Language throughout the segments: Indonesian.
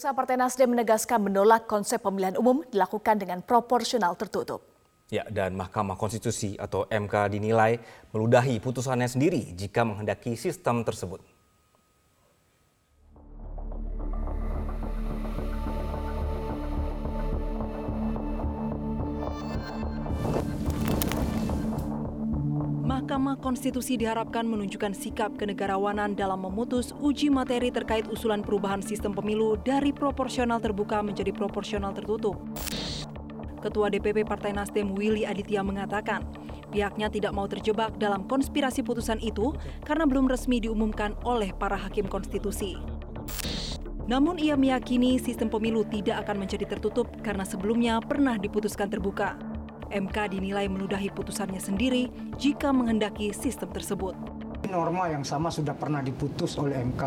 Pemirsa Partai Nasdem menegaskan menolak konsep pemilihan umum dilakukan dengan proporsional tertutup. Ya, dan Mahkamah Konstitusi atau MK dinilai meludahi putusannya sendiri jika menghendaki sistem tersebut. Mahkamah Konstitusi diharapkan menunjukkan sikap kenegarawanan dalam memutus uji materi terkait usulan perubahan sistem pemilu dari proporsional terbuka menjadi proporsional tertutup. Ketua DPP Partai Nasdem Willy Aditya mengatakan, pihaknya tidak mau terjebak dalam konspirasi putusan itu karena belum resmi diumumkan oleh para hakim konstitusi. Namun ia meyakini sistem pemilu tidak akan menjadi tertutup karena sebelumnya pernah diputuskan terbuka. MK dinilai meludahi putusannya sendiri jika menghendaki sistem tersebut. Norma yang sama sudah pernah diputus oleh MK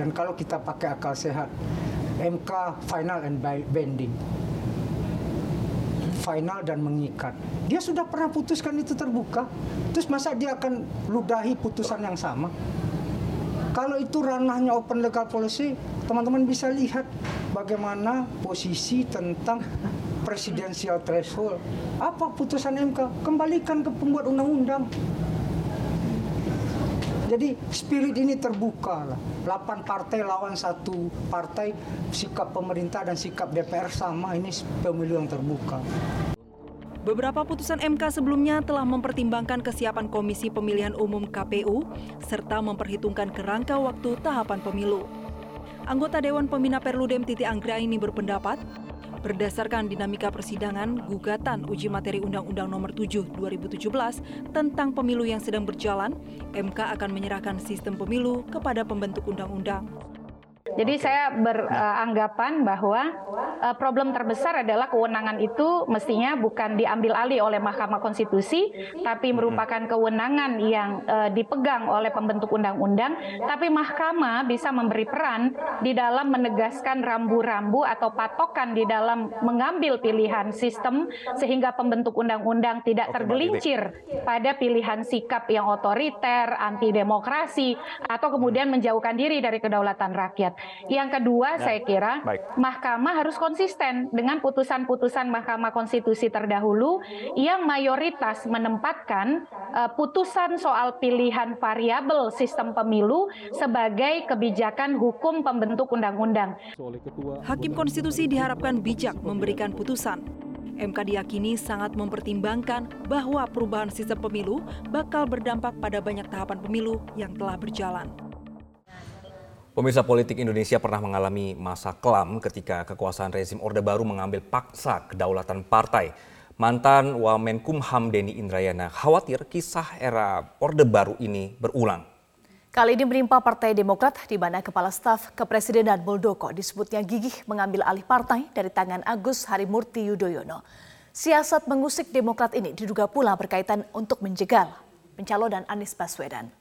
dan kalau kita pakai akal sehat, MK final and binding. Final dan mengikat. Dia sudah pernah putuskan itu terbuka. Terus masa dia akan ludahi putusan yang sama? Kalau itu ranahnya open legal policy, teman-teman bisa lihat bagaimana posisi tentang presidensial threshold. Apa putusan MK? Kembalikan ke pembuat undang-undang. Jadi spirit ini terbuka lah. 8 partai lawan satu partai, sikap pemerintah dan sikap DPR sama, ini pemilu yang terbuka. Beberapa putusan MK sebelumnya telah mempertimbangkan kesiapan Komisi Pemilihan Umum KPU serta memperhitungkan kerangka waktu tahapan pemilu. Anggota Dewan Pembina Perludem Titi Anggraini berpendapat, Berdasarkan dinamika persidangan, gugatan uji materi Undang-Undang Nomor 7 2017 tentang pemilu yang sedang berjalan, MK akan menyerahkan sistem pemilu kepada pembentuk undang-undang. Jadi saya beranggapan bahwa uh, problem terbesar adalah kewenangan itu mestinya bukan diambil alih oleh Mahkamah Konstitusi, tapi merupakan kewenangan yang uh, dipegang oleh pembentuk undang-undang, tapi Mahkamah bisa memberi peran di dalam menegaskan rambu-rambu atau patokan di dalam mengambil pilihan sistem sehingga pembentuk undang-undang tidak tergelincir pada pilihan sikap yang otoriter, anti demokrasi atau kemudian menjauhkan diri dari kedaulatan rakyat. Yang kedua, ya. saya kira Baik. Mahkamah harus konsisten dengan putusan-putusan Mahkamah Konstitusi terdahulu yang mayoritas menempatkan uh, putusan soal pilihan variabel sistem pemilu sebagai kebijakan hukum pembentuk undang-undang. Hakim Konstitusi diharapkan bijak memberikan putusan. MK diyakini sangat mempertimbangkan bahwa perubahan sistem pemilu bakal berdampak pada banyak tahapan pemilu yang telah berjalan. Pemirsa politik Indonesia pernah mengalami masa kelam ketika kekuasaan rezim Orde Baru mengambil paksa kedaulatan partai. Mantan Wamenkumham Denny Indrayana khawatir kisah era Orde Baru ini berulang. Kali ini menimpa Partai Demokrat di mana Kepala Staf Kepresidenan Muldoko disebutnya gigih mengambil alih partai dari tangan Agus Harimurti Yudhoyono. Siasat mengusik Demokrat ini diduga pula berkaitan untuk menjegal pencalonan Anies Baswedan.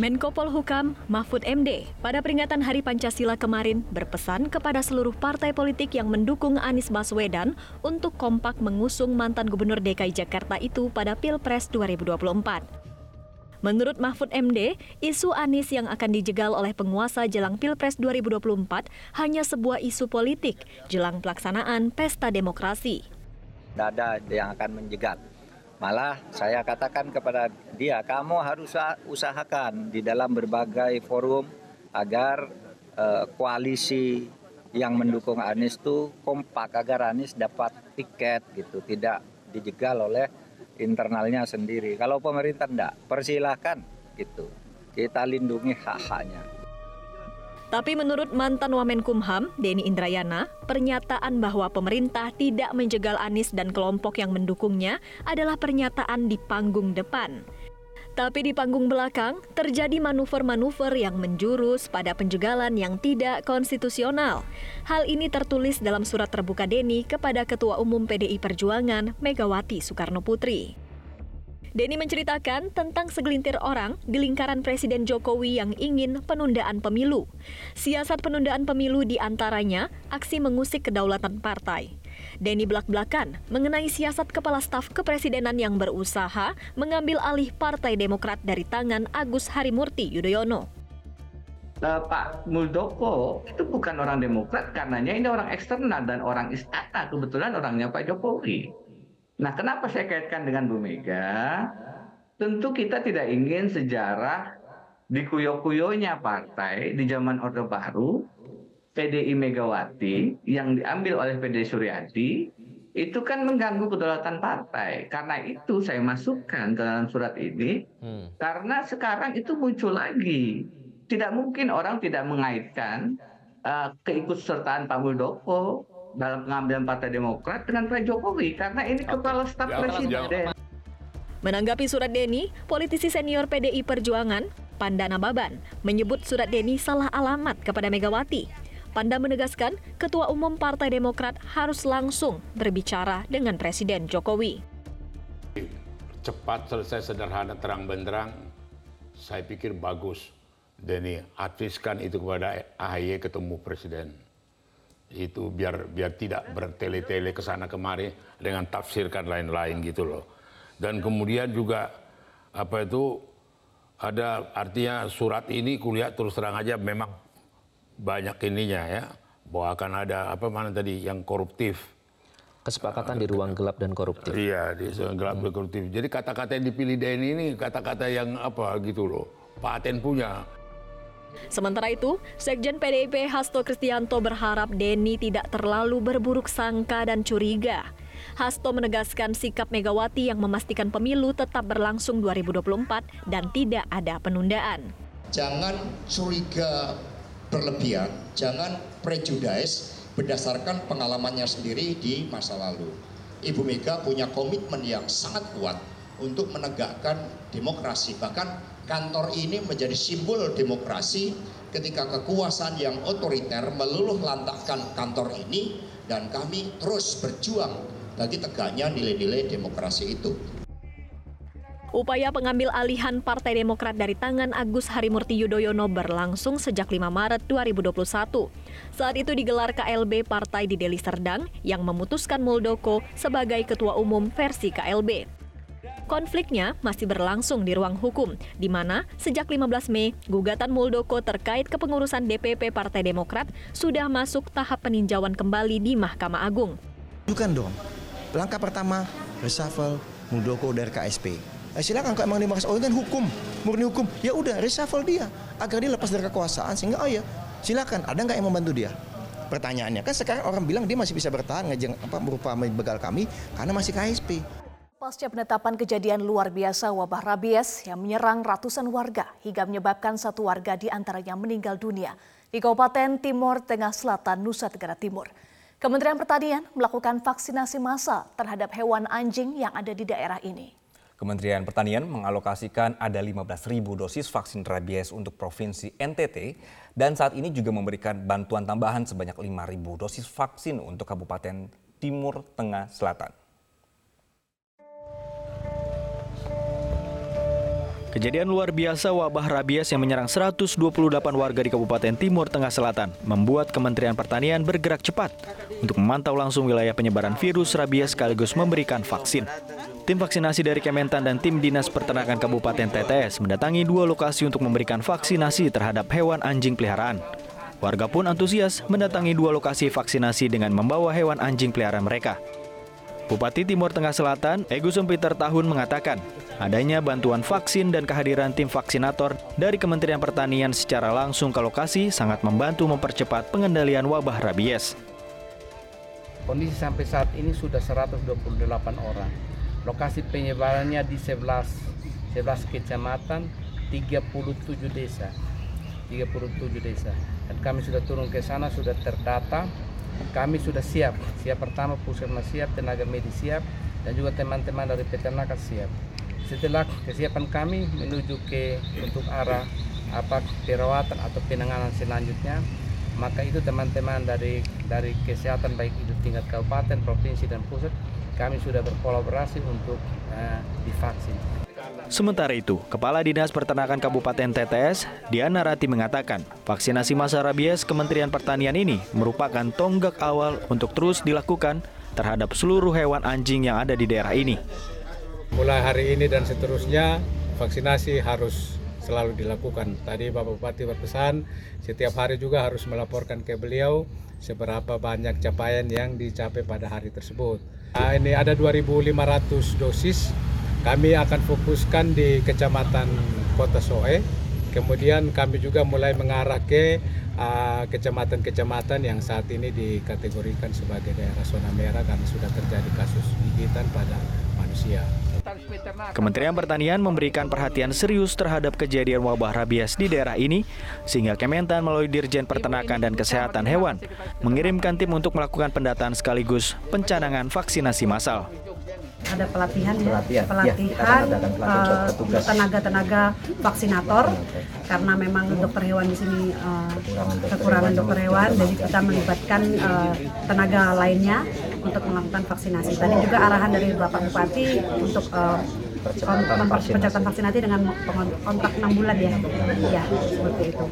Menko Polhukam Mahfud MD pada peringatan Hari Pancasila kemarin berpesan kepada seluruh partai politik yang mendukung Anies Baswedan untuk kompak mengusung mantan Gubernur DKI Jakarta itu pada Pilpres 2024. Menurut Mahfud MD, isu Anies yang akan dijegal oleh penguasa jelang Pilpres 2024 hanya sebuah isu politik jelang pelaksanaan pesta demokrasi. Tidak ada yang akan menjegal Malah saya katakan kepada dia, kamu harus usahakan di dalam berbagai forum agar uh, koalisi yang mendukung Anies itu kompak agar Anies dapat tiket gitu, tidak dijegal oleh internalnya sendiri. Kalau pemerintah tidak, persilahkan gitu. Kita lindungi hak-haknya. Tapi menurut mantan Wamenkumham, Denny Indrayana, pernyataan bahwa pemerintah tidak menjegal Anies dan kelompok yang mendukungnya adalah pernyataan di panggung depan. Tapi di panggung belakang terjadi manuver-manuver yang menjurus pada penjegalan yang tidak konstitusional. Hal ini tertulis dalam surat terbuka Denny kepada Ketua Umum PDI Perjuangan Megawati Soekarno Putri. Denny menceritakan tentang segelintir orang di lingkaran Presiden Jokowi yang ingin penundaan pemilu. Siasat penundaan pemilu di antaranya aksi mengusik kedaulatan partai. Denny belak-belakan mengenai siasat kepala staf kepresidenan yang berusaha mengambil alih Partai Demokrat dari tangan Agus Harimurti Yudhoyono. Uh, Pak Muldoko itu bukan orang Demokrat karenanya ini orang eksternal dan orang istana kebetulan orangnya Pak Jokowi. Nah, kenapa saya kaitkan dengan Bu Mega? Tentu kita tidak ingin sejarah dikuyok-kuyoknya partai di zaman Orde Baru PDI Megawati yang diambil oleh PDI Suryadi itu kan mengganggu kedaulatan partai. Karena itu saya masukkan ke dalam surat ini hmm. karena sekarang itu muncul lagi. Tidak mungkin orang tidak mengaitkan uh, keikutsertaan Pak Muldoko dalam pengambilan Partai Demokrat dengan Pak Jokowi karena ini kepala staf presiden. Menanggapi surat Denny, politisi senior PDI Perjuangan, Pandana Baban, menyebut surat Denny salah alamat kepada Megawati Panda menegaskan Ketua Umum Partai Demokrat harus langsung berbicara dengan Presiden Jokowi. Cepat selesai sederhana terang benderang, saya pikir bagus. Denny adviskan itu kepada AHY ketemu Presiden. Itu biar biar tidak bertele-tele ke sana kemari dengan tafsirkan lain-lain gitu loh. Dan kemudian juga apa itu ada artinya surat ini kuliah terus terang aja memang banyak ininya ya bahwa akan ada apa mana tadi yang koruptif kesepakatan di ruang gelap dan koruptif. Iya, di ruang gelap dan koruptif. Jadi kata-kata yang dipilih Denny ini kata-kata yang apa gitu loh, paten punya. Sementara itu, Sekjen PDIP Hasto Kristianto berharap Denny tidak terlalu berburuk sangka dan curiga. Hasto menegaskan sikap Megawati yang memastikan pemilu tetap berlangsung 2024 dan tidak ada penundaan. Jangan curiga berlebihan, jangan prejudice berdasarkan pengalamannya sendiri di masa lalu. Ibu Mega punya komitmen yang sangat kuat untuk menegakkan demokrasi. Bahkan kantor ini menjadi simbol demokrasi ketika kekuasaan yang otoriter meluluh lantakkan kantor ini dan kami terus berjuang bagi tegaknya nilai-nilai demokrasi itu. Upaya pengambil alihan Partai Demokrat dari tangan Agus Harimurti Yudhoyono berlangsung sejak 5 Maret 2021. Saat itu digelar KLB partai di Deli Serdang yang memutuskan Muldoko sebagai ketua umum versi KLB. Konfliknya masih berlangsung di ruang hukum, di mana sejak 15 Mei, gugatan Muldoko terkait kepengurusan DPP Partai Demokrat sudah masuk tahap peninjauan kembali di Mahkamah Agung. Bukan dong. Langkah pertama, reshuffle Muldoko dari KSP Eh, silakan kalau emang merasa oh kan hukum, murni hukum, ya udah reshuffle dia agar dia lepas dari kekuasaan sehingga oh ya silakan ada nggak yang membantu dia? Pertanyaannya kan sekarang orang bilang dia masih bisa bertahan apa berupa begal kami karena masih KSP. Pasca penetapan kejadian luar biasa wabah rabies yang menyerang ratusan warga hingga menyebabkan satu warga di antaranya meninggal dunia di Kabupaten Timur Tengah Selatan, Nusa Tenggara Timur. Kementerian Pertanian melakukan vaksinasi massal terhadap hewan anjing yang ada di daerah ini. Kementerian Pertanian mengalokasikan ada 15.000 dosis vaksin rabies untuk Provinsi NTT dan saat ini juga memberikan bantuan tambahan sebanyak 5.000 dosis vaksin untuk Kabupaten Timur Tengah Selatan. Kejadian luar biasa wabah rabies yang menyerang 128 warga di Kabupaten Timur Tengah Selatan membuat Kementerian Pertanian bergerak cepat untuk memantau langsung wilayah penyebaran virus rabies sekaligus memberikan vaksin. Tim vaksinasi dari Kementan dan tim Dinas Peternakan Kabupaten TTS mendatangi dua lokasi untuk memberikan vaksinasi terhadap hewan anjing peliharaan. Warga pun antusias mendatangi dua lokasi vaksinasi dengan membawa hewan anjing peliharaan mereka. Bupati Timur Tengah Selatan, Agus Peter Tahun mengatakan, adanya bantuan vaksin dan kehadiran tim vaksinator dari Kementerian Pertanian secara langsung ke lokasi sangat membantu mempercepat pengendalian wabah rabies. Kondisi sampai saat ini sudah 128 orang. Lokasi penyebarannya di 11 11 kecamatan 37 desa. 37 desa. Dan kami sudah turun ke sana sudah terdata kami sudah siap siap pertama puskesmas siap tenaga medis siap dan juga teman-teman dari peternakan siap setelah kesiapan kami menuju ke untuk arah apa perawatan atau penanganan selanjutnya maka itu teman-teman dari dari kesehatan baik itu tingkat kabupaten, provinsi dan pusat kami sudah berkolaborasi untuk uh, divaksin. Sementara itu, Kepala Dinas Peternakan Kabupaten TTS, Diana Rati mengatakan, vaksinasi masa rabies Kementerian Pertanian ini merupakan tonggak awal untuk terus dilakukan terhadap seluruh hewan anjing yang ada di daerah ini. Mulai hari ini dan seterusnya vaksinasi harus selalu dilakukan. Tadi Bapak Bupati berpesan setiap hari juga harus melaporkan ke beliau seberapa banyak capaian yang dicapai pada hari tersebut. Nah, ini ada 2.500 dosis. Kami akan fokuskan di Kecamatan Kota Soe. Kemudian kami juga mulai mengarah ke kecamatan-kecamatan uh, yang saat ini dikategorikan sebagai daerah zona merah karena sudah terjadi kasus gigitan pada manusia. Kementerian Pertanian memberikan perhatian serius terhadap kejadian wabah rabies di daerah ini, sehingga Kementan melalui Dirjen Peternakan dan Kesehatan Hewan mengirimkan tim untuk melakukan pendataan sekaligus pencanangan vaksinasi massal ada pelatihan ya. Pelatihan, pelatihan ya, uh, tenaga-tenaga vaksinator karena memang dokter hewan di sini uh, kekurangan dokter hewan. jadi kita melibatkan uh, tenaga lainnya untuk melakukan vaksinasi. Tadi juga arahan dari Bapak Bupati untuk uh, percepatan vaksinasi. dengan kontrak 6 bulan ya. Ya, seperti itu.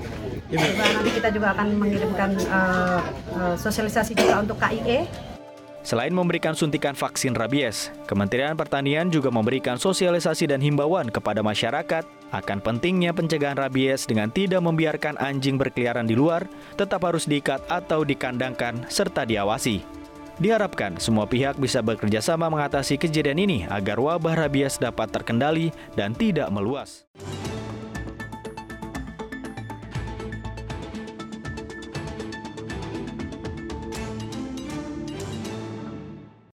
Juga nanti kita juga akan mengirimkan uh, uh, sosialisasi juga untuk KIE Selain memberikan suntikan vaksin rabies, Kementerian Pertanian juga memberikan sosialisasi dan himbauan kepada masyarakat akan pentingnya pencegahan rabies dengan tidak membiarkan anjing berkeliaran di luar, tetap harus diikat atau dikandangkan serta diawasi. Diharapkan semua pihak bisa bekerja sama mengatasi kejadian ini agar wabah rabies dapat terkendali dan tidak meluas.